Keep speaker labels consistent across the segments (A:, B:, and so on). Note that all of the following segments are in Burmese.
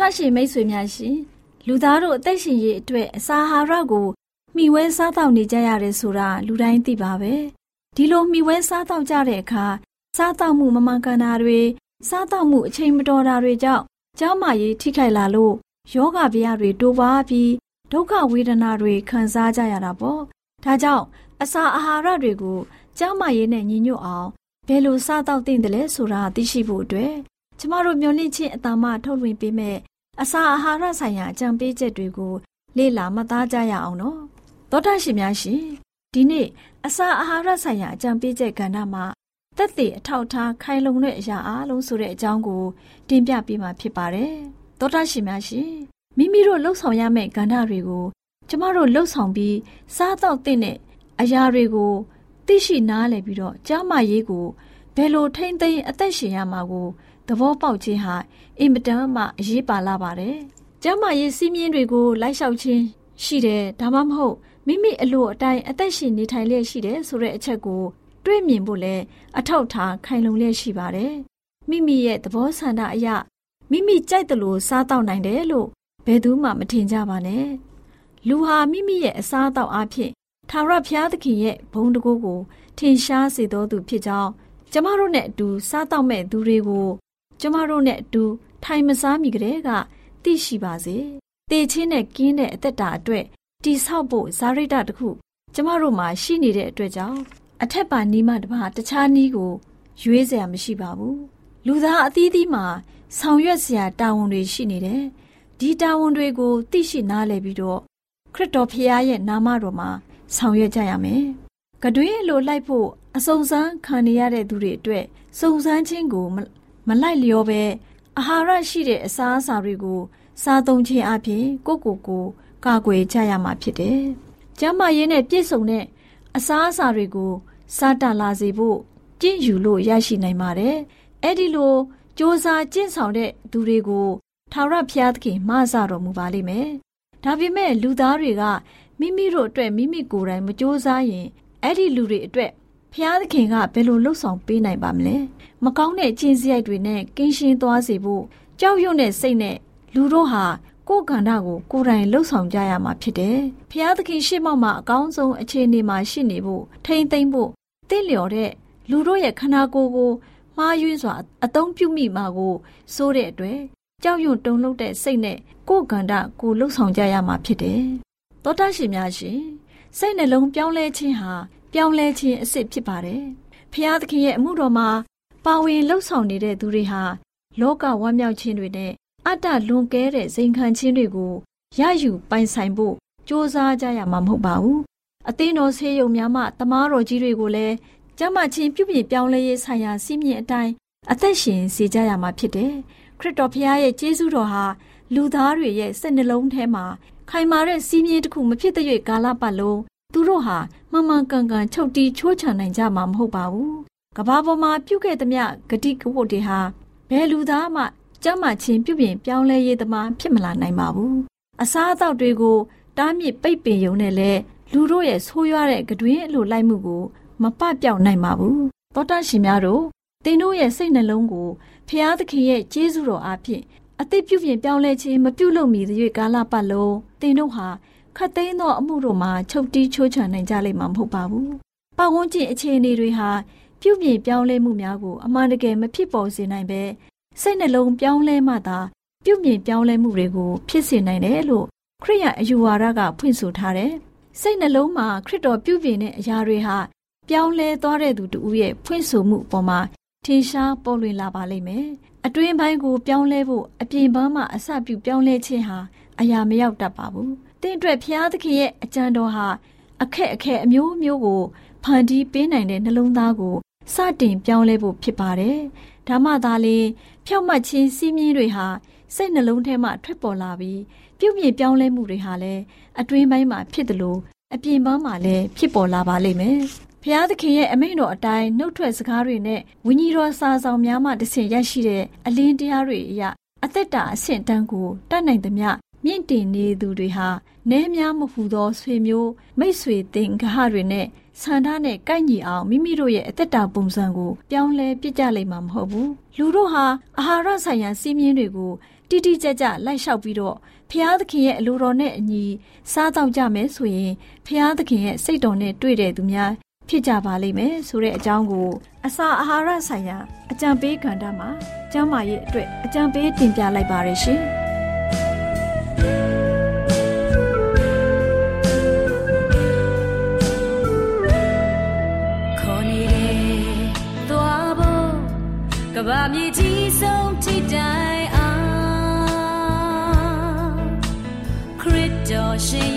A: တာရှင်မိတ်
B: ဆွေများရှင်လူသားတို့အသက်ရှင်ရေးအတွက်အစာအာဟာရကိုမျှဝဲစားတောက်နေကြရတယ်ဆိုတာလူတိုင်းသိပါပဲဒီလိုမျှဝဲစားတောက်ကြတဲ့အခါစားတောက်မှုမမှန်ကန်တာတွေစားတောက်မှုအချိန်မတော်တာတွေကြောင့် ကျန်းမာရေးထိခိုက်လာလို့ယောဂဗျာတွေတိုးပွားပြီးဒုက္ခဝေဒနာတွေခံစားကြရတာပေါ့ဒါကြောင့်အစာအာဟာရတွေကိုကျန်းမာရေးနဲ့ညီညွတ်အောင်ဘယ်လိုစားတောက်သင့်တယ်လဲဆိုတာသိရှိဖို့အတွက်ကျမတို့မျှဝင့်ခြင်းအတ္တမထုတ်လွှင့်ပေးမဲ့အစာအာဟာရဆိုင်ရာအကြံပေးချက်တွေကို လေ့လာမှတ်သားကြရအောင်နော်သောတာရှင်များရှင်ဒီနေ့အစာအာဟာရဆိုင်ရာအကြံပေးချက်ကဏ္ဍမှာ တက်သေးအထောက်ထားခိုင်လုံတဲ့အရာအလုံးဆိုတဲ့အကြောင်းကိုတင်ပြပေးမှာဖြစ်ပါတယ်သောတာရှင်များရှင်မိမိတို့လှုပ်ဆောင်ရမယ့်ကဏ္ဍတွေကိုကျမတို့လှုပ်ဆောင်ပြီးစားတော့တဲ့အရာတွေကိုသိရှိနားလည်ပြီးတော့ကြားမရေးကိုဘယ်လိုထိမ့်သိမ်းအသက်ရှင်ရမှာကိုသဘောပေါက်ခြင်းဟာအင်မတန်မှအရေးပါလာပါတယ်။ကျမ်းမာရေးစည်းမျဉ်းတွေကိုလိုက်လျှောက်ခြင်းရှိတယ်ဒါမှမဟုတ်မိမိအလိုအတိုင်းအသက်ရှင်နေထိုင်လျက်ရှိတယ်ဆိုတဲ့အချက်ကို တွေးမြင်ဖို့လဲအထောက်ထားခိုင်လုံလျက်ရှိပါတယ်။မိမိရဲ့သဘောဆန္ဒအရမိမိကြိုက်တယ်လို့စားတော့နိုင်တယ်လို့ဘယ်သူမှမထင်ကြပါနဲ့။လူဟာမိမိရဲ့အစားအသောက်အဖြစ်ထာဝရဘုရားသခင်ရဲ့ဘုံတကူကိုထင်ရှားစေတော်သူဖြစ်ကြောင်းကျမတို့နဲ့အတူစားတော့မဲ့သူတွေကိုကျမတို့နဲ့အတူထိုင်မစားမိကြတဲ့ကသိရှိပါစေ။တေချင်းနဲ့ကင်းတဲ့အသက်တာအတွက်တိဆောက်ဖို့ဇာရိတတခု ကျမတို့မှာရှိနေတဲ့အတွက်ကြောင့် အထက်ပါနီးမှတပါတခြားနီးကိုရွေးစရာမရှိပါဘူး။လူသားအသီးသီးမှာဆောင်ရွက်စရာတာဝန်တွေရှိနေတယ်။ဒီတာဝန်တွေကိုသိရှိနားလည်ပြီးတော့ခရစ်တော်ဖခင်ရဲ့နာမတော်မှာဆောင်ရွက်ကြရမယ်။ကတွင်းလိုလိုက်ဖို့အစုံစမ်းခံနေရတဲ့သူတွေအတွက်စုံစမ်းခြင်းကိုမမလိုက်လျောပဲအာဟာရရှိတဲ့အစားအစာတွေကိုစားသုံးခြင်းအပြင်ကိုကိုကိုကာကွယ်ကြရမှာဖြစ်တယ်။ကျန်းမာရေးနဲ့ပြည့်စုံတဲ့အစားအစာတွေကို စားတလာစေဖို့ကြင့်ယူလို့ရရှိနိုင်ပါတယ်။အဲ့ဒီလိုစ조사ကျင့်ဆောင်တဲ့သူတွေကိုထာဝရဘုရားသခင်မဆတော်မူပါလိမ့်မယ်။ဒါပေမဲ့လူသားတွေကမိမိတို့အတွက်မိမိကိုယ်တိုင်မစ조사ရင်အဲ့ဒီလူတွေအတွက်ဖျားသခင်ကဘယ်လိုလှုပ်ဆောင်ပေးနိုင်ပါမလဲမကောင်းတဲ့ကျင့်စရိုက်တွေနဲ့ကင်းရှင်းသွားစေဖို့ကြောက်ရွံ့တဲ့စိတ်နဲ့လူတို့ဟာကိုယ်ကန္တာကိုကိုယ်တိုင်လှုပ်ဆောင်ကြရမှာဖြစ်တယ်ဖျားသခင်ရှေ့မှောက်မှာအကောင်းဆုံးအခြေအနေမှာရှိနေဖို့ထိမ့်သိမ့်ဖို့ တင့်လျော်တဲ့လူတို့ရဲ့ခန္ဓာကိုယ်ကိုမှားယွင်းစွာအသုံးပြုမိမှာကိုစိုးတဲ့အတွက်ကြောက်ရွံ့တုန်လှုပ်တဲ့စိတ်နဲ့ကိုယ်ကန္တာကိုလှုပ်ဆောင်ကြရမှာဖြစ်တယ်သောတာရှင်များရှင်စိတ်နှလုံးပြောင်းလဲခြင်းဟာပြောင်းလဲခြင်းအစ်စ်ဖြစ်ပါတယ်။ဖျားသခင်ရဲ့အမှုတော်မှာပါဝင်လှုပ်ဆောင်နေတဲ့သူတွေဟာလောကဝမ်းမြောက်ခြင်းတွေနဲ့အတ္တလွန်ကဲတဲ့ဇိမ်ခံခြင်းတွေကိုရယူပိုင်ဆိုင်ဖို့စ조사ကြရမှာမဟုတ်ပါဘူး။ အသင်းတော်ဆေးရုံများမှတမားတော်ကြီးတွေကိုလည်းကျမ်းမာခြင်းပြုပြင်ပြောင်းလဲရေးဆိုင်ရာစီးမြင့်အတိုင်းအသက်ရှင်စေကြရမှာဖြစ်တယ်။ခခရစ်တော်ဖခင်ရဲ့ကျေးဇူးတော်ဟာလူသားတွေရဲ့စိတ်နှလုံးထဲမှာခိုင်မာတဲ့စီးမြင်တစ်ခုမဖြစ်တဲ့ကာလပတ်လုံးသူတို့ဟာမှန်မှန်ကန်ကန်ချုပ်တီးချိုးချနိုင်ကြမှာမဟုတ်ပါဘူး။ကဘာပေါ်မှာပြုခဲ့သမျှဂတိကဝတ်တွေဟာဘယ်လူသားမှကြမ်းမှချင်းပြုပြင်ပြောင်းလဲရေးသမားဖြစ်မလာနိုင်ပါဘူး။အစားအသောက်တွေကိုတားမြစ်ပိတ်ပင်ယုံနဲ့လဲ လူတို့ရဲ့ဆိုးရွားတဲ့ကတွင်အလိုလိုက်မှုကို မပပြောက်နိုင်ပါဘူး။သောတာရှင်များတို့သင်တို့ရဲ့စိတ်နှလုံးကိုဖျားသခင်ရဲ့ကျေးဇူးတော်အားဖြင့်အသိပြုပြင်ပြောင်းလဲခြင်းမပြုလုပ်မီသရွေ့ကာလပတ်လုံးသင်တို့ဟာခတ်သိမ်းသောအမှုတို့မှာချုပ်တီးချိုးချနိုင်ကြလိမ့်မှာမဟုတ်ပါဘူး။ပတ်ဝန်းကျင်အခြေအနေတွေဟာပြုပြင်ပြောင်းလဲမှုများကိုအမှန်တကယ်မဖြစ်ပေါ်စေနိုင်ပဲစိတ်နှလုံးပြောင်းလဲမှသာပြုပြင်ပြောင်းလဲမှုတွေကိုဖြစ်စေနိုင်တယ်လို့ခရိယအယူဝါဒကဖွင့်ဆိုထားတယ်။ စိတ်နှလုံးမှာခရစ်တော်ပြုပြင်တဲ့အရာတွေဟာပြောင်းလဲသွားတဲ့သူတူရဲ့ဖွင့်ဆိုမှုအပေါ်မှာထင်ရှားပေါ်လွင်လာပါလိမ့်မယ်။အတွင်းပိုင်းကိုပြောင်းလဲဖို့အပြင်ပန်းမှာအစပြုပြောင်းလဲခြင်းဟာအရာမရောက်တတ်ပါဘူး။တင့်အတွက်ဖျားသခင်ရဲ့အကြံတော်ဟာအခက်အခဲအမျိုးမျိုးကိုဖန်တီးပေးနိုင်တဲ့နှလုံးသားကိုစတင်ပြောင်းလဲဖို့ဖြစ်ပါတယ်။ဒါမှသာလေဖြောက်မှတ်ခြင်းစီးမြင်တွေဟာစိတ်နှလုံးထဲမှထွက်ပေါ်လာပြီး ပြုပြင်ပြောင်းလဲမှုတွေဟာလည်းအတွင်းပိုင်းမှာဖြစ်တယ်လို့အပြင်ပန်းမှာလည်းဖြစ်ပေါ်လာပါလိမ့်မယ်။ဖျားသခင်ရဲ့အမိန့်တော်အတိုင်းနှုတ်ထွက်စကားတွေနဲ့ဝိညာဉ်တော်စာဆောင်များမှတဆင့်ရရှိတဲ့အလင်းတရားတွေအရအသက်တာအဆင့်တန်းကိုတတ်နိုင်သမျှမြင့်တင်နေသူတွေဟာနဲများမဟူသောဆွေမျိုးမိတ်ဆွေသင်္ဂဟတွေနဲ့ဆန္ဒနဲ့ကိုက်ညီအောင်မိမိတို့ရဲ့အသက်တာပုံစံကိုပြောင်းလဲပြစ်ကြလိမ့်မှာမဟုတ်ဘူးလူတို့ဟာအာဟာရဆိုင်ရာစီးမြင်တွေကိုတိတိကျကျလိုက်လျှောက်ပြီးတော့ ဖျားသခင်ရဲ့အလိုတော်နဲ့အညီစားတော့ကြမယ်ဆိုရင်ဖျားသခင်ရဲ့စိတ်တော်နဲ့တွေ့တဲ့သူများဖြစ်ကြပါလိမ့်မယ်ဆိုတဲ့အကြောင်းကို အစာအာဟာရဆိုင်ရာအကြံပေးကဏ္ဍမှာကျမ်းမာရေးအတွက်အကြံပေးတင်ပြလိုက်ပါရရှင်။
C: ဘာမြေကြီး စ်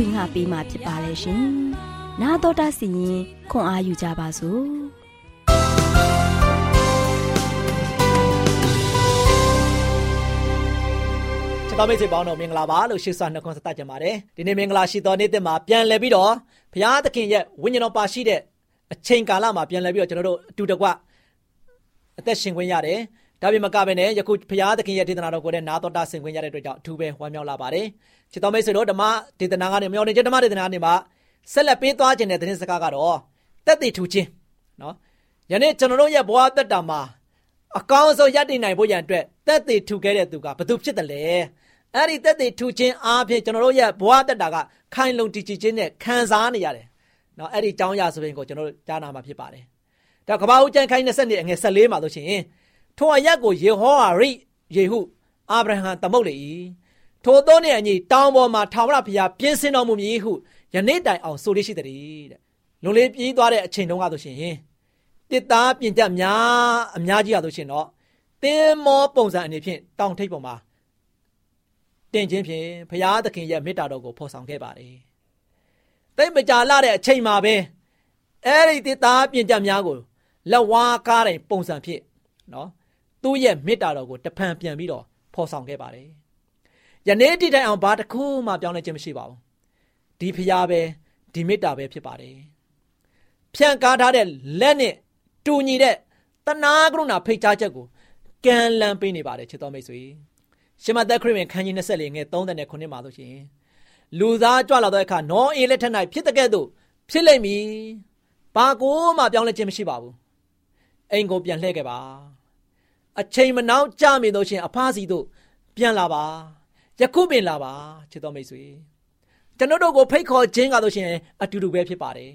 D: ဝင်ငါပေးมาဖြစ်ပါတယ်ရှင်။나တော်တာစီရင်ခွန်အားယူကြပါစို့။
E: ချစ်တော်မိတ်ဆွေပေါင်းတို့မင်္ဂလာပါလို့ရှိစွာနှုတ်ခွန်းဆက်တတ်ကြပါတယ်ဒီနေ့မင်္ဂလာရှိသောနေ့တစ်မှာပြန်လည်ပြီးတော့ဘုရားသခင်ရဲ့ဝိညာဉ်တော်ပါရှိတဲ့အချိန်ကာလမှာပြန်လည်ပြီးတော့ကျွန်တော်တို့အတူတကွအသက်ရှင်ခွင့်ရတယ်ဒါပေမဲ့ကပဲနဲ့ယခုဘုရားသခင်ရဲ့ဒေသနာတော်ကိုလည်းနာတော်တာဆင်ခွင့်ရတဲ့အတွက်ကြောင့်အထူးပဲဝမ်းမြောက်လာပါတယ် ချစ်တော်မိတ်ဆွေတို့ဓမ္မဒေသနာကနေမျောနေခြင်းဓမ္မဒေသနာနေမှာဆက်လက်ပေးသွားခြင်းတဲ့သတင်းစကားကတော့တက်တည်ထူခြင်းနော်ယနေ့ကျွန်တော်တို့ရဲ့ဘဝတက်တာမှာအကောင်းဆုံးရည်တည်နိုင်ဖို့ရန်အတွက်တက်တည်ထူခဲ့တဲ့သူကဘသူဖြစ်တယ်လဲအဲ့ဒီတက်တည်ထူခြင်းအားဖြင့်ကျွန်တော်တို့ရဲ့ဘဝတက်တာကခိုင်လုံတည်ကြည်ခြင်းနဲ့ခံစားနေရတယ်နော်အဲ့ဒီအကြောင်းအရာဆိုရင်ကိုကျွန်တော်တို့ကြားနာမှာဖြစ်ပါတယ်ဒါကဘာဦးကျန်ခိုင်း20နှစ်အငယ်14မှာဆိုရှင်ထိုအရက်ကိုယေဟောဝါရိယေဟုအာဗြဟံသမုတ်လေ၏ ထိုသောနှင့်အညီတောင်ပေါ်မှာထာဝရဘုရားပြင်းစင်တော်မူမည်ဟုယနေ့တိုင်အောင်ဆိုလေးရှိတဲ့တဲ့လွန်လေးပြေးသွားတဲ့အချိန်တုန်းကဆိုရှင်တစ်သားပြင်ကြများအများကြီးရဆိုရှင်တော့တင်းမောပုံစံအနေဖြင့်တောင်ထိပ်ပေါ်မှာတင်ခြင်းဖြင့်ဘုရားသခင်ရဲ့မေတ္တာတော်ကိုဖော်ဆောင်ခဲ့ပါတယ်တိတ်မကြလာတဲ့အချိန်မှာပဲအဲ့ဒီတစ်သားပြင်ကြများကိုလက်ဝါးကားတိုင်းပုံစံဖြစ်နော်သူ့ရဲ့မေတ္တာတော်ကိုတဖန်ပြန်ပြီးတော့ဖော်ဆောင်ခဲ့ပါတယ်။ ယနေ့တိတိုင်အောင်ဘာတစ်ခုမှပြောင်းလဲခြင်းမရှိပါဘူး။ဒီဖရားပဲဒီမေတ္တာပဲဖြစ်ပါတယ်။ဖြန့်ကားထားတဲ့လက်နဲ့တူညီတဲ့တနာကရုဏာဖိတ်ကြားချက်ကိုကံလန်းပေးနေပါတယ်ချစ်တော်မိတ်ဆွေ။ရှမသက်ခရစ်ဝင်ခန်းကြီး24ငယ်39မှာဆိုရှင်လူသားကြွလာတဲ့အခါနောအေလက်ထက်၌ဖြစ်တဲ့ကဲ့သို့ဖြစ်လိမ့်မည်။ဘာကိုမှပြောင်းလဲခြင်းမရှိပါဘူး။အိမ်ကိုပြန်လှည့်ခဲ့ပါအချိန်မနှောင်းကြမိလို့ရှင်အဖားစီတို့ပြန်လာပါ ယခုပင်လာပါချစ်တော်မိတ်ဆွေကျွန်တော်တို့ကိုဖိတ်ခေါ်ခြင်းကားလို့ရှင်အတူတူပဲဖြစ်ပါတယ်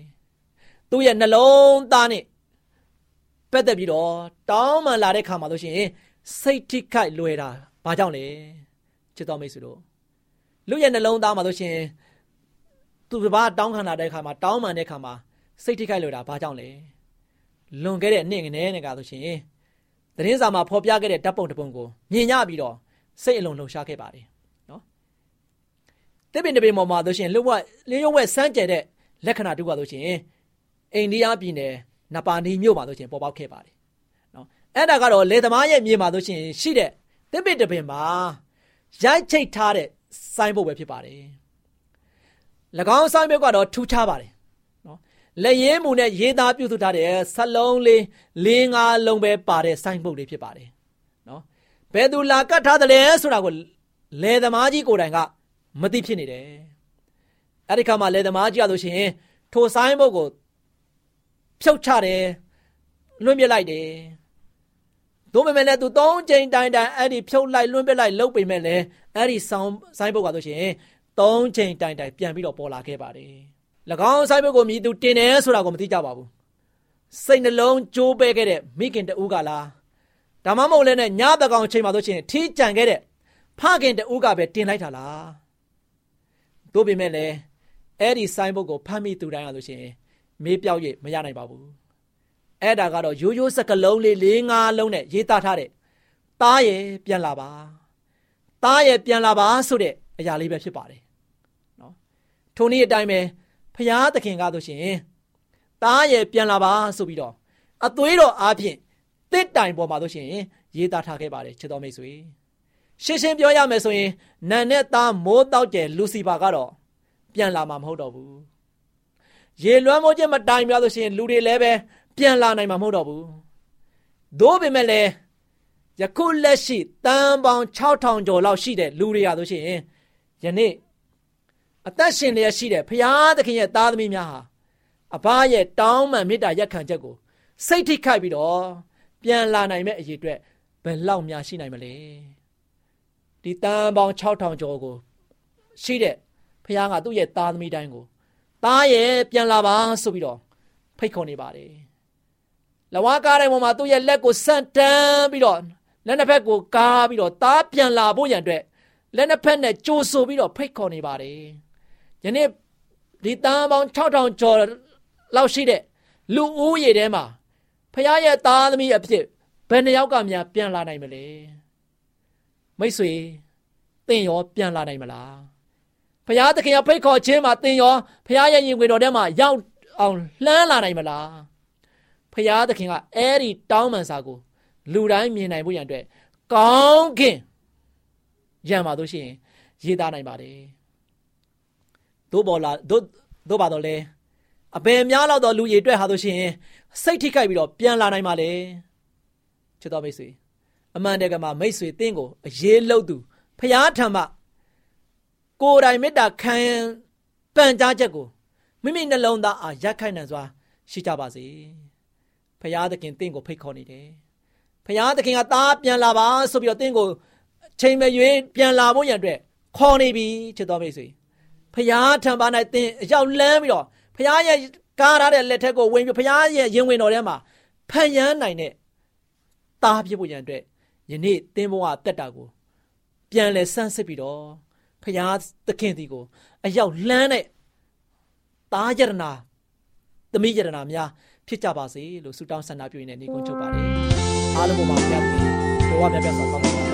E: သူ့ရဲ့နှလုံးသားနဲ့ပတ်သက်ပြီးတော့တောင်းမှလာတဲ့ခါမှာလို့ရှင်စိတ်ထိခိုက်လွယ်တာဘာကြောင့်လဲချစ်တော်မိတ်ဆွေတို့လူရဲ့နှလုံးသားမှာလို့ရှင်သူတစ်ပါးတောင်းခံလာတဲ့ခါမှာတောင်းမှန်တဲ့ခါမှာစိတ်ထိခိုက်လွယ်တာဘာကြောင့်လဲလွန်ခဲ့တဲ့နှစ်ငနဲ့နဲ့ကဆိုရှင်သတင်းစာမှာဖော်ပြခဲ့တဲ့ဓာတ်ပုံတစ်ပုံကိုမြင်ရပြီးတော့စိတ်အလုံးလှုပ်ရှားခဲ့ပါတယ်နော် တစ်ပင်တစ်ပင်ပေါ်မှာဆိုရှင်လှုပ်ဝက်လင်းရုံဝက်စမ်းကြဲတဲ့လက္ခဏာတူပါဆိုရှင်အိန္ဒိယပြည်နယ်နပါနီမြို့မှာဆိုရှင်ပေါ်ပေါက်ခဲ့ပါတယ်နော်အဲ့ဒါကတော့လေသမားရဲ့မြေမှာဆိုရှင်ရှိတဲ့တစ်ပင်တစ်ပင်မှာရိုက်ချိတ်ထားတဲ့ဆိုင်းဘုတ်ပဲဖြစ်ပါတယ်၎င်းဆိုင်းဘုတ်ကတော့ထူးခြားပါတယ်လက်ရင်းမူနဲ့ရေးသားပြုစုထားတဲ့ဆလုံးလေးလေးငါးလုံးပဲပါတဲ့ဆိုင်းပုတ်လေးဖြစ်ပါတယ်နော်ဘယ်သူလာကတ်ထားတယ်လဲဆိုတာကိုလယ်သမားကြီးကိုယ်တိုင်က မသိဖြစ်နေတယ်အဲ့ဒီခါမှာလယ်သမားကြီးကဆိုရှင်ထိုဆိုင်းပုတ်ကိုဖြုတ်ချတယ်လွှင့်ပြလိုက်တယ်တို့ပေမဲ့လည်းသူသုံးချိန်တိုင်တိုင်အဲ့ဒီဖြုတ်လိုက်လွှင့်ပြလိုက်လှုပ်ပေမဲ့လည်းအဲ့ဒီဆောင်းဆိုင်းပုတ်ကဆိုရှင်သုံးချိန်တိုင်တိုင်ပြန်ပြီးတော့ပေါ်လာခဲ့ပါတယ်၎င်းဆိုင်ဘုတ်ကိုမြည်သူတင်တယ်ဆိုတာကိုမသိကြပါဘူးစိတ်နှလုံးကြိုးပဲခဲ့တဲ့မိခင်တူကလားဒါမှမဟုတ်လည်းနဲ့ညတကောင်ချိန်မှာဆိုရှင်ထီးကြံခဲ့တဲ့ဖခင်တူကပဲတင်လိုက်တာလား တို့ပေမဲ့လည်းအဲ့ဒီဆိုင်ဘုတ်ကိုဖမ်းမိသူတိုင်းရလို့ရှင်မေးပြောက်ရမရနိုင်ပါဘူးအဲ့ဒါကတော့ရိုးရိုးစကလုံးလေး၄၅လုံးနဲ့ရေးသားထားတဲ့တားရဲ့ပြန်လာပါတားရဲ့ပြန်လာပါဆိုတဲ့အရာလေးပဲဖြစ်ပါတယ်နော်ထိုနည်းအတိုင်းပဲဖရာသခင်ကားဆိုရှင်တားရဲ့ပြန်လာပါဆိုပြီးတော့အသွေးတော်အားဖြင့်တစ်တိုင်ပေါ်မှာဆိုရှင်ရေးသားထားခဲ့ပါတယ်ချစ်တော်မိတ်ဆွေ ရှင်းရှင်းပြောရမယ်ဆိုရင်နန်နဲ့သားမိုးတောက်ကျယ်လူစီဖာကတော့ပြန်လာမှာမဟုတ်တော့ဘူးရေလွှမ်းမိုးခြင်းမတိုင်ပြလို့ရှိရင်လူတွေလည်းပဲပြန်လာနိုင်မှာမဟုတ်တော့ဘူးသို့ပေမဲ့လည်းယခုလက်ရှိတန်ပေါင်း6000ကျော်လောက်ရှိတဲ့လူတွေရဆိုရှင်ယနေ့အသက်ရှင်လျက်ရှိတဲ့ဖရာသခင်ရဲ့သားသမီးများဟာအဘရဲ့တောင်းပန်မေတ္တာရက်ခံချက်ကိုစိတ်ထိခိုက်ပြီးတော့ပြန်လာနိုင်မဲ့အရေးအတွက်ဘယ်လောက်များရှိနိုင်မလဲ ဒီတန်ပေါင်း6000ကျော်ကိုရှိတဲ့ဖရာကသူ့ရဲ့သားသမီးတိုင်းကိုသားရဲ့ပြန်လာပါဆိုပြီးတော့ဖိတ်ခေါ်နေပါတယ်လဝါကားတိုင်းပေါ်မှာသူ့ရဲ့လက်ကိုဆန့်တန်းပြီးတော့လက်နှစ်ဖက်ကိုကားပြီးတော့သားပြန်လာဖို့ရန်အတွက်လက်နှစ်ဖက်နဲ့ကြိုးဆိုပြီးတော့ဖိတ်ခေါ်နေပါတယ်ယနေ့ဒီတန်းပေါင်း6000ကျော်လောက်ရှိတဲ့လူဦးရေထဲမှာဖခင်ရဲ့သားသမီးအဖြစ်ဘယ်နှယောက်ကများပြန်လာနိုင်မလဲ မိတ်ဆွေသင်ရောပြန်လာနိုင်မလားဖရာသခင်ရဲ့ဖိတ်ခေါ်ခြင်းမှာသင်ရောဖရာရဲ့ရင်ခွင်တော်ထဲမှာရောက်အောင်လှမ်းလာနိုင်မလားဖရာသခင်ကအဲ့ဒီတောင်းပန်စာကိုလူတိုင်းမြင်နိုင်ဖို့ရန်အတွက်ကောင်းခင်ရံပါလို့ရှိရင်ရေးသားနိုင်ပါတယ်သို့ပေါ်လာသို့သို့ပါတော့လေအပယ်များလောက်တော့လူရည်အတွက်ဟာဆိုရှင်စိတ်ထိခိုက်ပြီးတော့ပြန်လာနိုင်ပါလေချစ်တော်မိတ်ဆွေ အမှန်တကယ်မှာမိတ်ဆွေတင်းကိုအရေးလို့သူဖျားထံမှကိုယ်တိုင်မေတ္တာခံပန်ကြားချက်ကိုမိမိနှလုံးသားအားရက်ခိုင်နိုင်စွာရှိကြပါစေဖျားသခင်တင်းကိုဖိတ်ခေါ်နေတယ်ဖျားသခင်ကသားပြန်လာပါဆိုပြီးတော့တင်းကိုချိန်မရွေးပြန်လာဖို့ရန်အတွက်ခေါ်နေပြီချစ်တော်မိတ်ဆွေဖျားထံပါ၌တင်းအရောက်လန်းပြီးတော့ဖျားရဲ့ကားထားတဲ့လက်ထက်ကိုဝင်ပြီးဖျားရဲ့ရင်ဝင်တော်ထဲမှာဖန်ရမ်းနိုင်တဲ့သားဖြစ်ဖို့ရန်အတွက် ယနေ့တင်းဘဝတက်တာကိုပြန်လဲဆန်းစစ်ပြီးတော့ဖျားသခင်ဒီကို အရောက်လှမ်းတဲ့သားယရနာသမီးယရနာများဖြစ်ကြပါစေလို့ဆုတောင်းဆန္ဒပြုရင်းနဲ့ညီကုန်းချုပ်ပါတယ်အားလုံးပါဘုရားသခင်တော်ဝမြတ်ပြတ်စွာကောင်းပါ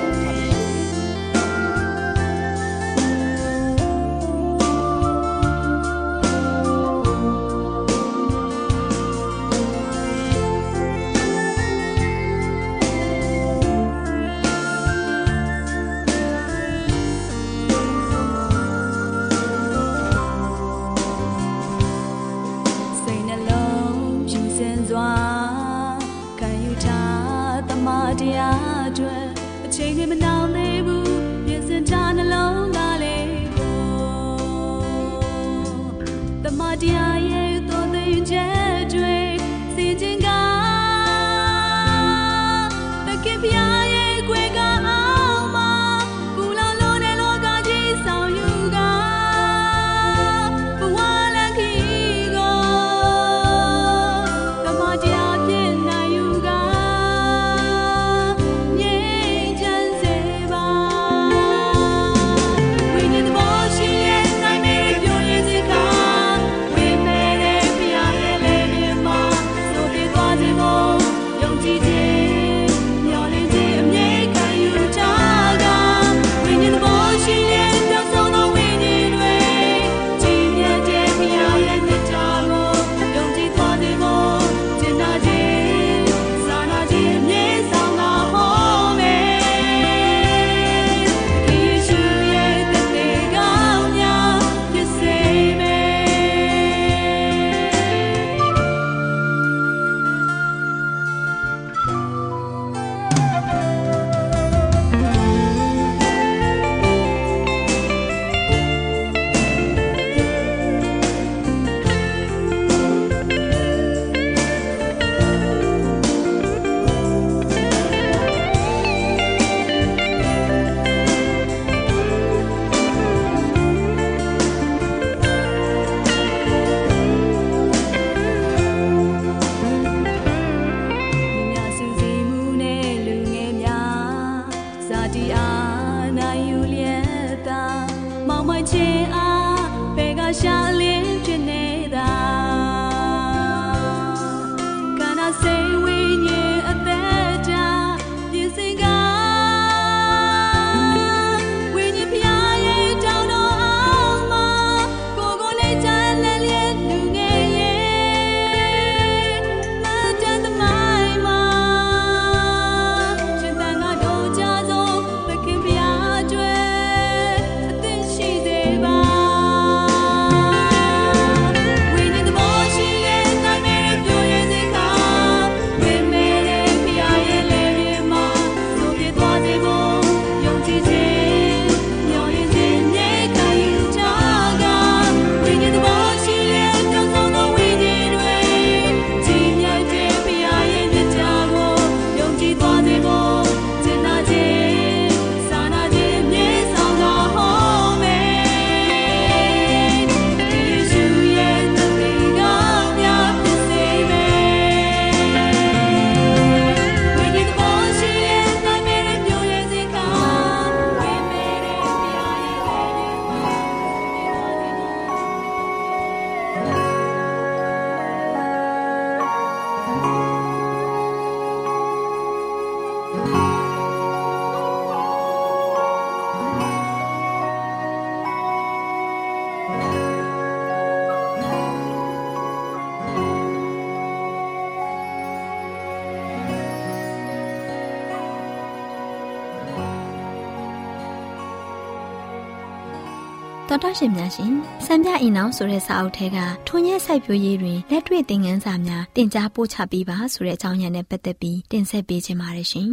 D: တော်တော်ရှင်များရှင်စံပြအိမ်အောင်ဆိုတဲ့စာအုပ်ထဲကထွန်ရက်စိုက်ပျိုးရေးတွင်လက်တွေ့သင်ခန်းစာများတင် जा ပို့ချပေးပါဆိုတဲ့အကြောင်းအရာနဲ့ပတ်သက်ပြီးတင်ဆက်ပေးခြင်းပါတယ်ရှင်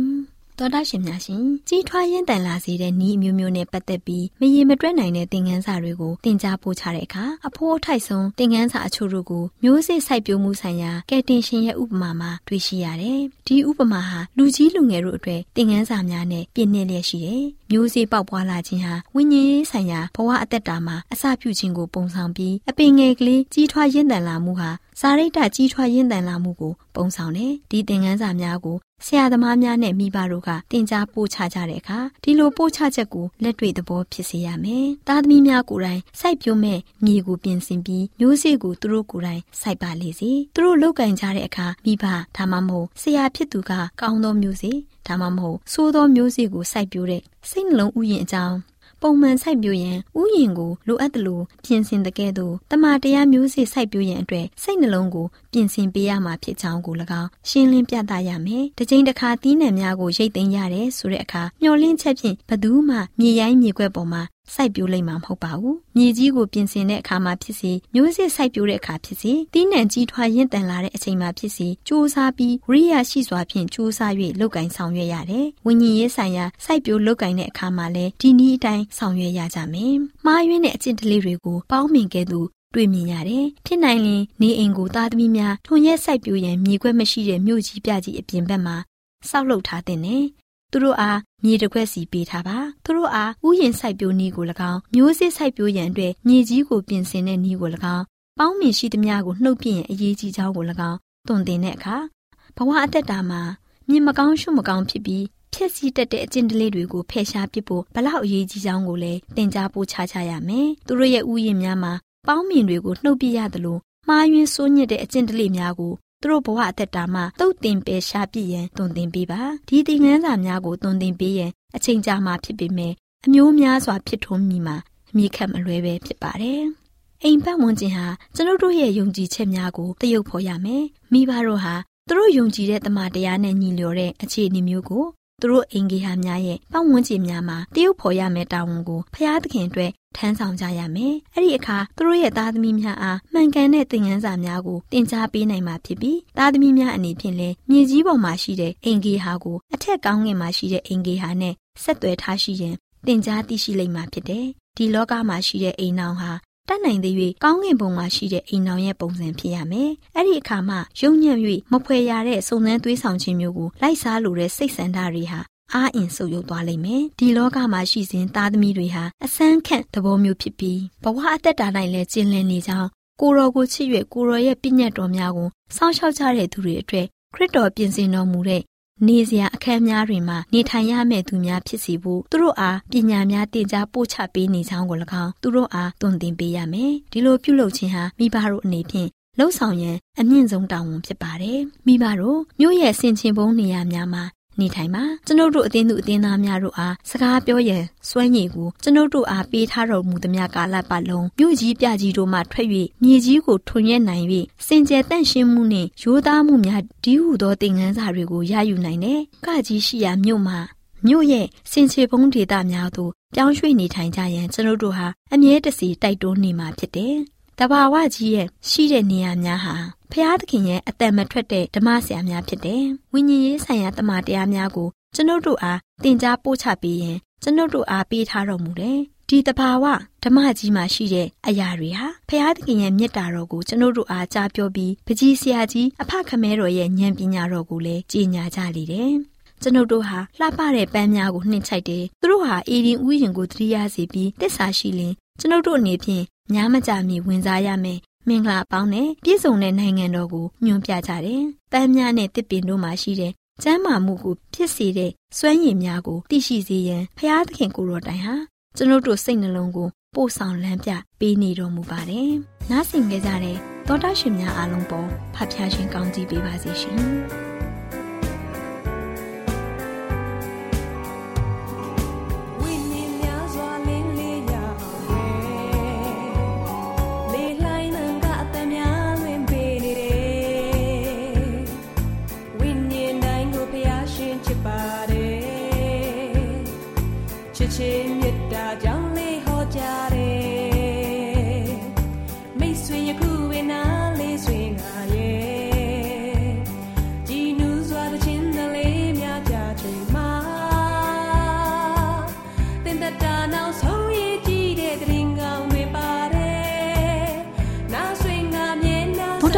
D: တော်တာရှင်များရှင်ကြီးထွားရင်တန်လာစေတဲ့ဤအမျိုးမျိုးနဲ့ပတ်သက်ပြီးမရေမတွက်နိုင်တဲ့သင်ခန်းစာတွေကိုသင်ကြားပို့ချတဲ့အခါအဖိုးအထိုက်ဆုံးသင်ခန်းစာအချို့တို့ကိုမျိုးစေ့စိုက်ပျိုးမှုဆိုင်ရာကယ်တင်ရှင်ရဲ့ဥပမာမှာတွေ့ရှိရတယ်။ဒီဥပမာဟာလူကြီးလူငယ်တို့အတွက်သင်ခန်းစာများနဲ့ပြည့်နှက်လျက်ရှိတယ်။ မျိုးစေ့ပေါက်ပွားလာခြင်းဟာဝိညာဉ်ရေးဆိုင်ရာဘဝအသက်တာမှာအစပြုခြင်းကိုပုံဆောင်ပြီးအပင်ငယ်ကလေးကြီးထွားရင်တန်လာမှုဟာစာရိတ္တကြီးထွားရင်တန်လာမှုကိုပုံဆောင်တယ်။ဒီသင်ခန်းစာများကိုဆရာသမားများနဲ့မိဘတို့ကတင် जा ပို့ချကြတဲ့အခါဒီလိုပို့ချချက်ကိုလက်တွေ့သဘောဖြစ်စေရမယ်။သားသမီးများကိုယ်တိုင်စိုက်ပျိုးမဲ့မြေကိုပြင်ဆင်ပြီးမျိုးစေ့ကိုသူတို့ကိုယ်တိုင်စိုက်ပါလေစေ။သူတို့လောက်ကင်ကြတဲ့အခါမိဘဒါမှမဟုတ်ဆရာဖြစ်သူကကောင်းသောမျိုးစေ့ဒါမှမဟုတ်ဆိုးသောမျိုးစေ့ကိုစိုက်ပျိုးတဲ့စိတ်နှလုံးဥယျာဉ်အကြောင်းပုံမှန်စိုက်ပျိုးရန်ဥယျင်ကိုလိုအပ်သလိုပြင်ဆင်တဲ့ကဲ့သို့တမန်တရားမျိုးစေ့စိုက်ပျိုးရန်အတွက်စိတ်နှလုံးကိုပြင်ဆင်ပေးရမှာဖြစ်ကြောင်းကို၎င်းရှင်းလင်းပြသရမယ်။တစ်ချိန်တစ်ခါသီးနှံများကိုရိတ်သိမ်းရတယ်ဆိုတဲ့အခါမျောလင့်ချက်ဖြင့်ဘသူမှမြေရိုင်းမြေခွက်ပေါ်မှာ စိုက်ပျိုးလိုက်မှာမဟုတ်ပါဘူး။မြေကြီးကိုပြင်ဆင်တဲ့အခါမှာဖြစ်စေမျိုးစေ့စိုက်ပျိုးတဲ့အခါဖြစ်စေသီးနှံကြီးထွားရင့်တန်လာတဲ့အချိန်မှာဖြစ်စေစူးစမ်းပြီးဝိရိယရှိစွာဖြင့်စူးစမ်း၍လုပ်ကင်ဆောင်ရွက်ရတယ်။ဝိညာဉ်ရေးဆိုင်ရာစိုက်ပျိုးလုပ်ကင်တဲ့အခါမှာလည်းဒီနည်းအတိုင်းဆောင်ရွက်ရကြမယ်။မှားယွင်းတဲ့အကျင့်တလေးတွေကိုပေါင်းမြင်ခဲ့သူတွေ့မြင်ရတယ်။ဖြစ်နိုင်ရင်နေအိမ်ကိုသားသမီးများထွန်ရက်စိုက်ပျိုးရန်မြေခွက်မရှိတဲ့မြို့ကြီးပြကြီးအပြင်ဘက်မှာစောက်လုပ်ထားတဲ့နဲ့ သူတို့အားမြေတစ်ခွက်စီပေးထားပါသူတို့အားဥယျင်စိုက်ပျိုးနည်းကို၎င်းမျိုးစေ့စိုက်ပျိုးရန်အတွက်မြေကြီးကိုပြင်ဆင်တဲ့နည်းကို၎င်းပေါင်းမြင်ရှိသမျှကိုနှုတ်ပြရင်အရေးကြီးကြောင်းကို၎င်းတွင်တင်တဲ့အခါဘဝအသက်တာမှာမြင်မကောင်းရှုမကောင်းဖြစ်ပြီးဖြစ်စီတတ်တဲ့အကျင့်တလေးတွေကိုဖယ်ရှားပစ်ဖို့ဘလောက်အရေးကြီးကြောင်းကိုလည်းသင်ကြားပို့ချချရမယ်သူတို့ရဲ့ဥယျင်များမှာပေါင်းမြင်တွေကိုနှုတ်ပြရသလိုမှားယွင်းဆိုးညစ်တဲ့အကျင့်တလေးများကို သူတို့ဘဝအသက်တာမှာတုတ်တင်ပယ်ရှားပြည့်ရန်တွင်တင်ပေးပါဒီသင်ခန်းစာများကိုတွင်တင်ပေးရန်အချိန်ကြာမှဖြစ်ပေမဲ့အမျိုးများစွာဖြစ်ထွန်းမိမှာအမိခတ်မလွဲပဲဖြစ်ပါတယ်အိမ်ပတ်ဝန်းကျင်ဟာကျွန်ုပ်တို့ရဲ့ယုံကြည်ချက်များကိုတရုပ်ဖော်ရမယ်မိဘတို့ဟာသူတို့ယုံကြည်တဲ့တမန်တရားနဲ့ညီလျော်တဲ့အခြေအနေမျိုးကို သူတို့အင်ဂေဟာများရဲ့ပတ်ဝန်းကျင်များမှာတရုပ်ဖော်ရမယ့်တာဝန်ကိုဖျားသခင်အတွက်ထမ်းဆောင်ကြရမယ်။အဲ့ဒီအခါသူတို့ရဲ့သားသမီးများအားမှန်ကန်တဲ့သင်ခန်းစာများကိုတင် जा ပေးနိုင်မှာဖြစ်ပြီးသားသမီးများအနေဖြင့်လည်းမြေကြီးပေါ်မှာရှိတဲ့အင်ဂေဟာကိုအထက်ကောင်းငင်မှာရှိတဲ့အင်ဂေဟာနဲ့ဆက်သွယ်ထားရှိရင်တင် जा သိရှိလိမ့်မှာဖြစ်တယ်။ဒီလောကမှာရှိတဲ့အိမ်နောင်ဟာ တတ်နိုင်သေး၍ကောင်းကင်ဘုံမှာရှိတဲ့အိမ်တော်ရဲ့ပုံစံဖြစ်ရမယ်။အဲ့ဒီအခါမှယုံညံ့၍မဖွယ်ရတဲ့စုံစမ်းသွေးဆောင်ခြင်းမျိုးကိုလိုက်စားလိုတဲ့စိတ်ဆန္ဒတွေဟာအားအင်ဆုပ်ယုပ်သွားလိမ့်မယ်။ဒီလောကမှာရှိစဉ်သားသမီးတွေဟာအဆန်းခန့်သဘောမျိုးဖြစ်ပြီးဘဝအသက်တာတိုင်းလည်းကျင်လည်နေကြောင်းကိုရောကိုချစ်၍ကိုရောရဲ့ပြည့်ညတ်တော်များကိုစောင့်ရှောက်ကြတဲ့သူတွေအတွက်ခရစ်တော်ပြင်ဆင်တော်မူတဲ့ နေစရာအခန်းများတွင်မှနေထိုင်ရမယ့်သူများဖြစ်စီဖို့သူတို့အားပညာများတင် जा ပို့ချပေးနေကြောင်းကို၎င်းသူတို့အားတွင်တင်ပေးရမယ်ဒီလိုပြုလုပ်ခြင်းဟာမိဘတို့အနေဖြင့်လှုပ်ဆောင်ရန်အမြင့်ဆုံးတာဝန်ဖြစ်ပါတယ်မိဘတို့မြို့ရဲ့ဆင်ခြင်ပုံးနေရာများမှာ နေထိုင်ပါကျွန်ုပ်တို့အသင်းသူအသင်းသားများတို့အားစကားပြောရန်စွမ်းရည်ကိုကျွန်ုပ်တို့အားပေးထားတော်မူသမျှကာလပတ်လုံးမြို့ကြီးပြကြီးတို့မှထွက်၍မြေကြီးကိုထွန်ရက်နိုင်၍စင်ကြယ်တန့်ရှင်းမှုနှင့်ရိုးသားမှုများဒီဟုသောသင်ခန်းစာတွေကိုရယူနိုင်တယ်။ကကြီးရှိရာမြို့မှာမြို့ရဲ့စင်ချေပုံးဒေသများသို့ပြောင်းရွှေ့နေထိုင်ကြရန်ကျွန်ုပ်တို့ဟာအမြဲတစေတိုက်တွန်းနေမှာဖြစ်တယ်။တဘာဝကြီးရဲ့ရှိတဲ့နေရာများဟာ ဖျားသခင်ရဲ့အတန်မထွက်တဲ့ဓမ္မဆရာများဖြစ်တယ်။ဝိညာဉ်ရေးဆိုင်ရာတမန်တရားများကိုကျွန်ုပ်တို့အားသင်ကြားပို့ချပေးရင်ကျွန်ုပ်တို့အားပေးထားတော်မူတယ်။ဒီတဘာဝဓမ္မကြီးမှာရှိတဲ့အရာတွေဟာဖျားသခင်ရဲ့မေတ္တာတော်ကိုကျွန်ုပ်တို့အားကြားပြောပြီးပကြီးဆရာကြီးအဖခမဲတော်ရဲ့ဉာဏ်ပညာတော်ကိုလည်းကြီးညာကြလေတယ်။ကျွန်ုပ်တို့ဟာလှပတဲ့ပန်းများကိုနှိမ့်ချိုက်တယ်။သူတို့ဟာအေဒီဥယျင်ကိုသတိရစေပြီးတစ္ဆာရှိလင်ကျွန်ုပ်တို့အနေဖြင့်ညားမကြမီဝင်စားရမယ် မင်္ဂလာပေါင်းနဲ့ပြည့်စုံတဲ့နိုင်ငံတော်ကိုညွှန်ပြကြတယ်။ပန်းများနဲ့တစ်ပင်တို့မှာရှိတဲ့ကျမ်းမာမှုကိုဖြစ်စေတဲ့စွမ်းရည်များကိုသိရှိစေရန်ဖျားသခင်ကိုတော်တိုင်ဟာကျွန်ုပ်တို့စိတ်နှလုံးကိုပို့ဆောင်လမ်းပြပေးနေတော်မူပါတယ်။နားဆင်ကြကြတဲ့သောတာရှင်များအားလုံးပေါ်ဖဖျားရှင်ကောင်းကြီးပေးပါစေရှင်။